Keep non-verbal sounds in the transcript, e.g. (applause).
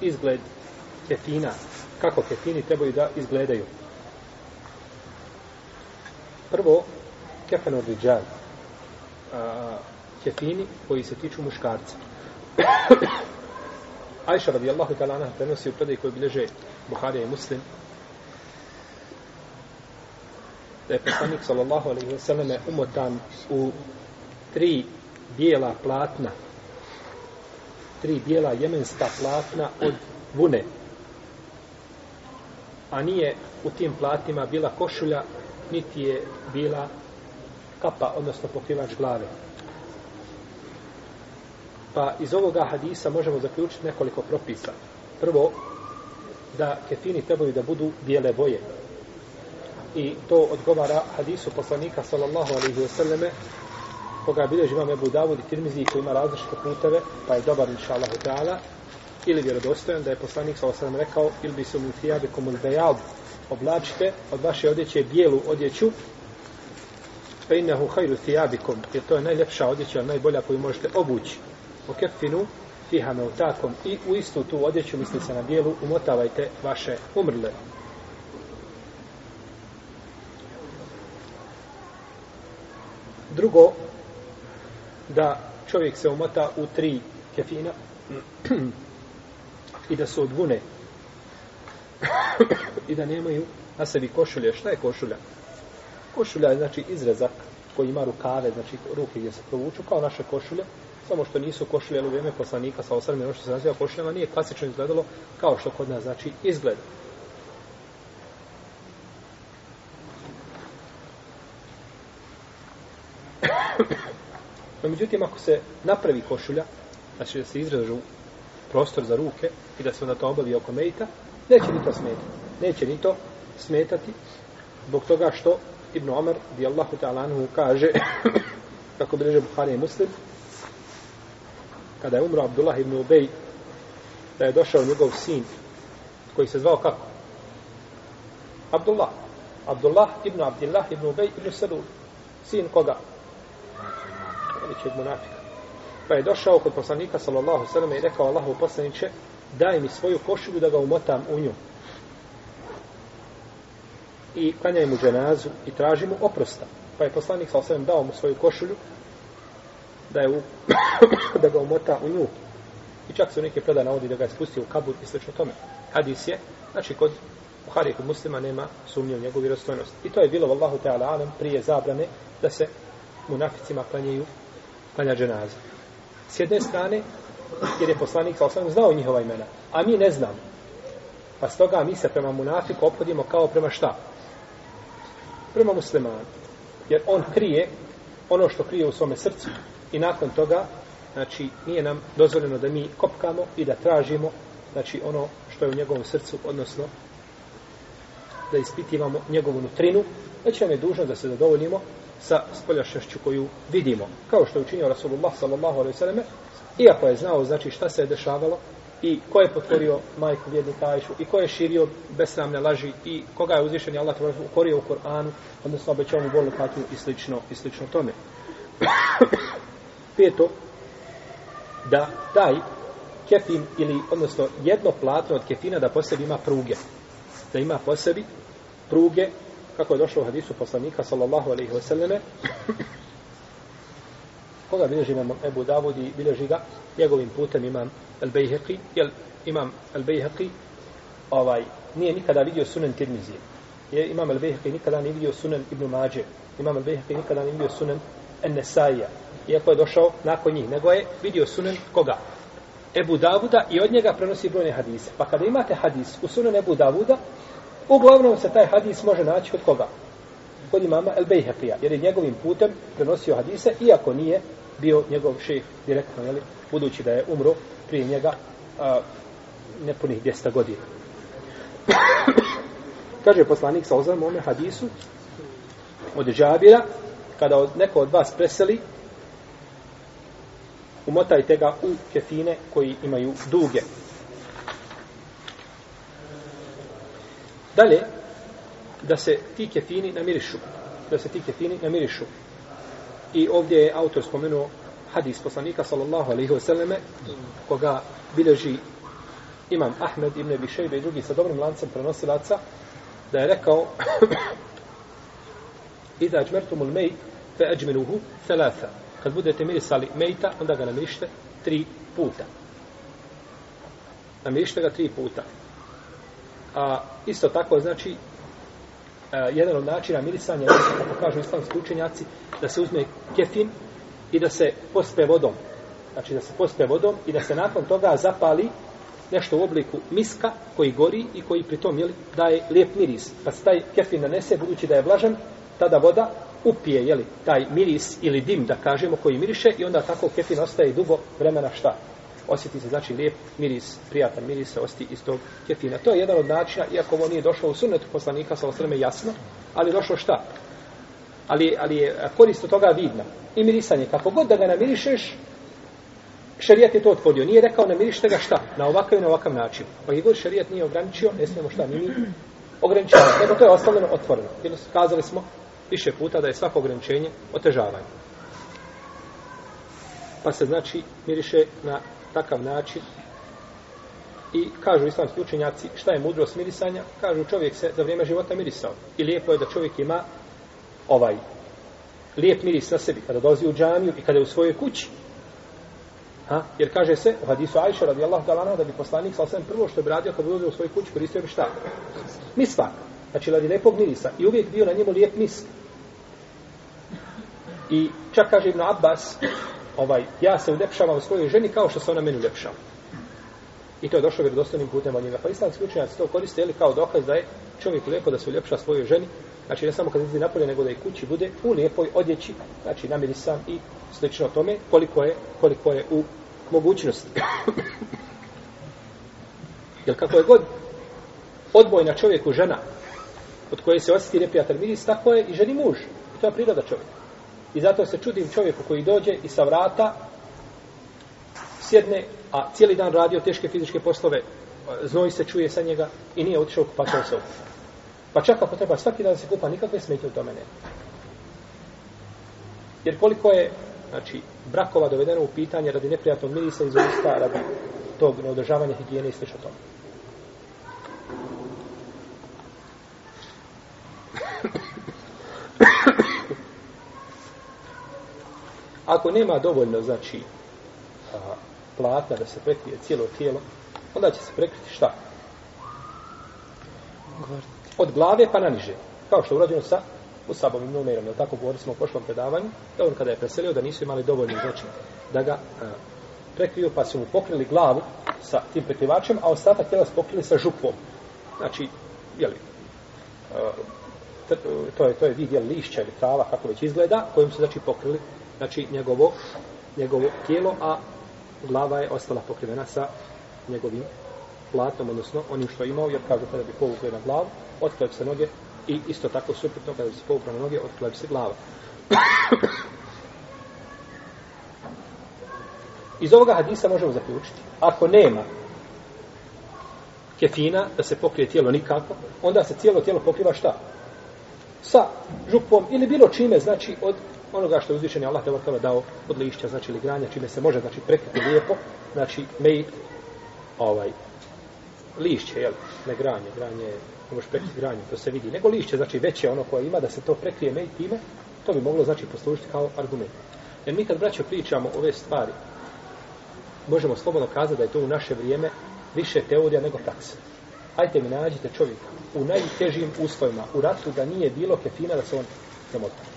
izgled kefina, kako kefini trebaju da izgledaju. Prvo, kefenor riđal, kefini koji se tiču muškarca. (coughs) Ajša radijallahu ta'ala anha prenosi u predaj koji bilježe Buharija i Muslim da je poslanik sallallahu alaihi wa sallame umotan u tri bijela platna tri bijela jemenska platna od vune a nije u tim platima bila košulja niti je bila kapa, odnosno pokrivač glave. Pa iz ovoga hadisa možemo zaključiti nekoliko propisa. Prvo, da kefini trebaju da budu bijele boje. I to odgovara hadisu poslanika sallallahu alaihi wa sallame koga bilježi imam Ebu Davud i Tirmizi koji ima različite puteve, pa je dobar inša Allah ta'ala, ili vjerodostojan da je poslanik sallallahu alaihi rekao ili bi se mu fijabe komul bejab oblačite od vaše odjeće bijelu odjeću fe innehu hajru thijabikum jer to je najljepša odjeća, najbolja koju možete obući. O kefinu fiha meutakom i u istu tu odjeću misli se na bijelu umotavajte vaše umrle. Drugo da čovjek se umota u tri kefina i da su odvune i da nemaju na sebi košulje. Šta je košulja? Košulja je znači izrezak koji ima rukave, znači ruke gdje se provuču kao naše košulje, samo što nisu košulje u vrijeme poslanika sa osrme, ono što se naziva košuljama, nije klasično izgledalo kao što kod nas znači izgleda. Međutim, ako se napravi košulja, znači da se izražu prostor za ruke i da se onda to obavi oko mejta, neće ni to smetati. Neće ni to smetati zbog toga što Ibn Omer di Allahu ta'ala anhu, kaže, (coughs) kako bileže Buhari i Muslim, kada je umro Abdullah ibn Ubej, da je došao njegov sin, koji se zvao kako? Abdullah. Abdullah ibn Abdullah ibn Ubej ibn Salul. Sin koga? Veličeg munafika. Pa je došao kod poslanika, sallallahu sallam, i rekao Allahu poslaniće, daj mi svoju košulju da ga umotam u nju. I klanjaj mu dženazu i traži mu oprosta. Pa je poslanik sallallahu sallam dao mu svoju košulju da, je u, (coughs) da ga umota u nju. I čak su neke predaje navodi da ga je spustio u kabur i slično tome. Hadis je, znači kod Buhari kod muslima nema sumnje u njegovu vjerostojnost. I to je bilo, vallahu ta'ala alam, prije zabrane da se munaficima klanjaju klanja dženaza. S jedne strane, jer je poslanik sa znao njihova imena, a mi ne znamo. Pa stoga mi se prema munafiku ophodimo kao prema šta? Prema muslimanu. Jer on krije ono što krije u svome srcu i nakon toga, znači, nije nam dozvoljeno da mi kopkamo i da tražimo, znači, ono što je u njegovom srcu, odnosno da ispitivamo njegovu nutrinu, već nam je dužno da se zadovoljimo sa spoljašnošću koju vidimo. Kao što je učinio Rasulullah sallallahu alaihi sallam, iako je znao znači šta se je dešavalo i ko je potvorio majku vjednika Ajšu i ko je širio besramne laži i koga je uzvišen je Allah ukorio u Koranu odnosno obećao mu bolu patnju i slično, i slično tome peto da taj kefin ili odnosno jedno platno od kefina da posebi ima pruge da ima posebi pruge kako je došlo u hadisu poslanika sallallahu alaihi wasallame koga bilježi imam Ebu Davud i bilježi ga njegovim putem imam Al-Bejheqi jel imam Al-Bejheqi ovaj, nije nikada vidio sunen Tirmizije. Je, imam Al-Bejheqi nikada nije vidio sunen Ibn Mađe. Imam Al-Bejheqi nikada nije vidio sunen Enesaija. Iako je došao nakon njih. Nego je vidio sunen koga? Ebu Davuda i od njega prenosi brojne hadise. Pa kada imate hadis u sunen Ebu Davuda, uglavnom se taj hadis može naći kod koga? kod imama El Bejhefija, jer je njegovim putem prenosio hadise, iako nije bio njegov šejh direktno, jeli, budući da je umro prije njega a, nepunih 200 godina. (coughs) Kaže poslanik sa ozvom ome hadisu od džabira, kada od, neko od vas preseli, umotajte ga u kefine koji imaju duge. Dalje, da se ti kefini namirišu. Da se ti kefini namirišu. I ovdje je autor spomenuo hadis poslanika sallallahu alaihi wa sallame koga bileži imam Ahmed ibn Abi i drugi sa dobrim lancem prenosilaca, da je rekao Iza ađmertumul mejt fe ađminuhu thalatha. Kad budete mirisali mejta, onda ga namirište tri puta. Namirište ga tri puta. A isto tako, znači, a, jedan od načina mirisanja, je, kako kažu islamski učenjaci, da se uzme kefin i da se pospe vodom. Znači, da se pospe vodom i da se nakon toga zapali nešto u obliku miska koji gori i koji pritom jeli, daje lijep miris. Kad se taj kefin nanese, budući da je vlažan, tada voda upije jeli, taj miris ili dim, da kažemo, koji miriše i onda tako kefin ostaje dugo vremena šta? Osjeti se, znači, lijep miris, prijatan miris se osjeti iz tog kefina. To je jedan od načina, iako ovo nije došlo u sunnetu poslanika, sa osreme jasno, ali došlo šta? Ali, ali je korist od toga vidna. I mirisanje, kako god da ga namirišeš, šerijat je to otvorio. Nije rekao namirište ga šta? Na ovakav i na ovakav način. Pa i god šerijat nije ograničio, ne smijemo šta, ni mi ograničavati. Nego to je ostavljeno otvoreno. Jer kazali smo više puta da je svako ograničenje otežavanje. Pa se znači miriše na takav način i kažu islamski učenjaci šta je mudrost mirisanja, kažu čovjek se za vrijeme života mirisao. I lijepo je da čovjek ima ovaj lijep miris na sebi kada dolazi u džamiju i kada je u svojoj kući. Ha? Jer kaže se u hadisu Ajša radijallahu ta'ala da bi poslanik sa osvijem prvo što bi radio kad bi u svoju kući koristio bi šta? Misvak. Znači radi lijepog mirisa. I uvijek bio na njemu lijep misk. I čak kaže Ibn Abbas, ovaj, ja se uljepšavam svojoj ženi kao što se ona meni uljepšava. I to je došlo vjerodostojnim putem od njega. Pa islamski učenjaci to koriste ili kao dokaz da je čovjek lijepo da se uljepša svojoj ženi. Znači ne samo kad izlazi napolje, nego da i kući bude u lijepoj odjeći, znači namirisan i slično tome, koliko je, koliko je u mogućnosti. (coughs) Jer kako je god odbojna čovjeku žena, od koje se osjeti neprijatelj miris, tako je i ženi muž. I to je priroda čovjeka. I zato se čudim čovjeku koji dođe i sa vrata sjedne, a cijeli dan radio teške fizičke poslove, znoj se čuje sa njega i nije otišao u kupačavu sobu. Pa čak ako treba svaki dan se kupa, nikakve smetje u tome ne. Jer koliko je, znači, brakova dovedeno u pitanje radi neprijatnog mirisa iz usta, radi tog neodržavanja higijene i sl. tome. Ako nema dovoljno, znači, a, platna da se prekrije cijelo tijelo, onda će se prekriti šta? Od glave pa na niže. Kao što je urađeno sa Musabovim numerom, jel tako govorili smo u prošlom predavanju, da on kada je preselio, da nisu imali dovoljno, znači, da ga a, prekriju, pa su mu pokrili glavu sa tim prekrivačem, a ostatak tijela su pokrili sa župom. Znači, jeli, a, to je to je vid jel, lišća ili trava, kako već izgleda, kojim su znači pokrili znači njegovo, njegovo tijelo, a glava je ostala pokrivena sa njegovim platom, odnosno onim što je imao, jer kažu kada bi povukli na glavu, otklep se noge i isto tako suprotno kada bi se povukli na noge, otklep se glava. (coughs) Iz ovoga hadisa možemo zaključiti. Ako nema kefina, da se pokrije tijelo nikako, onda se cijelo tijelo pokriva šta? Sa župom ili bilo čime, znači od onoga što je uzvišen je Allah te vrtala dao od lišća, znači ili granja, čime se može, znači, prekriti lijepo, znači, mej, ovaj, lišće, jel, ne granje, granje, ne možeš prekriti granje, to se vidi, nego lišće, znači, veće ono koje ima, da se to prekrije mej time, to bi moglo, znači, poslužiti kao argument. Jer mi kad, braćo, pričamo ove stvari, možemo slobodno kazati da je to u naše vrijeme više teorija nego praksa. Ajte mi nađite čovjeka u najtežim uslovima, u ratu da nije bilo kefina da se on zamotao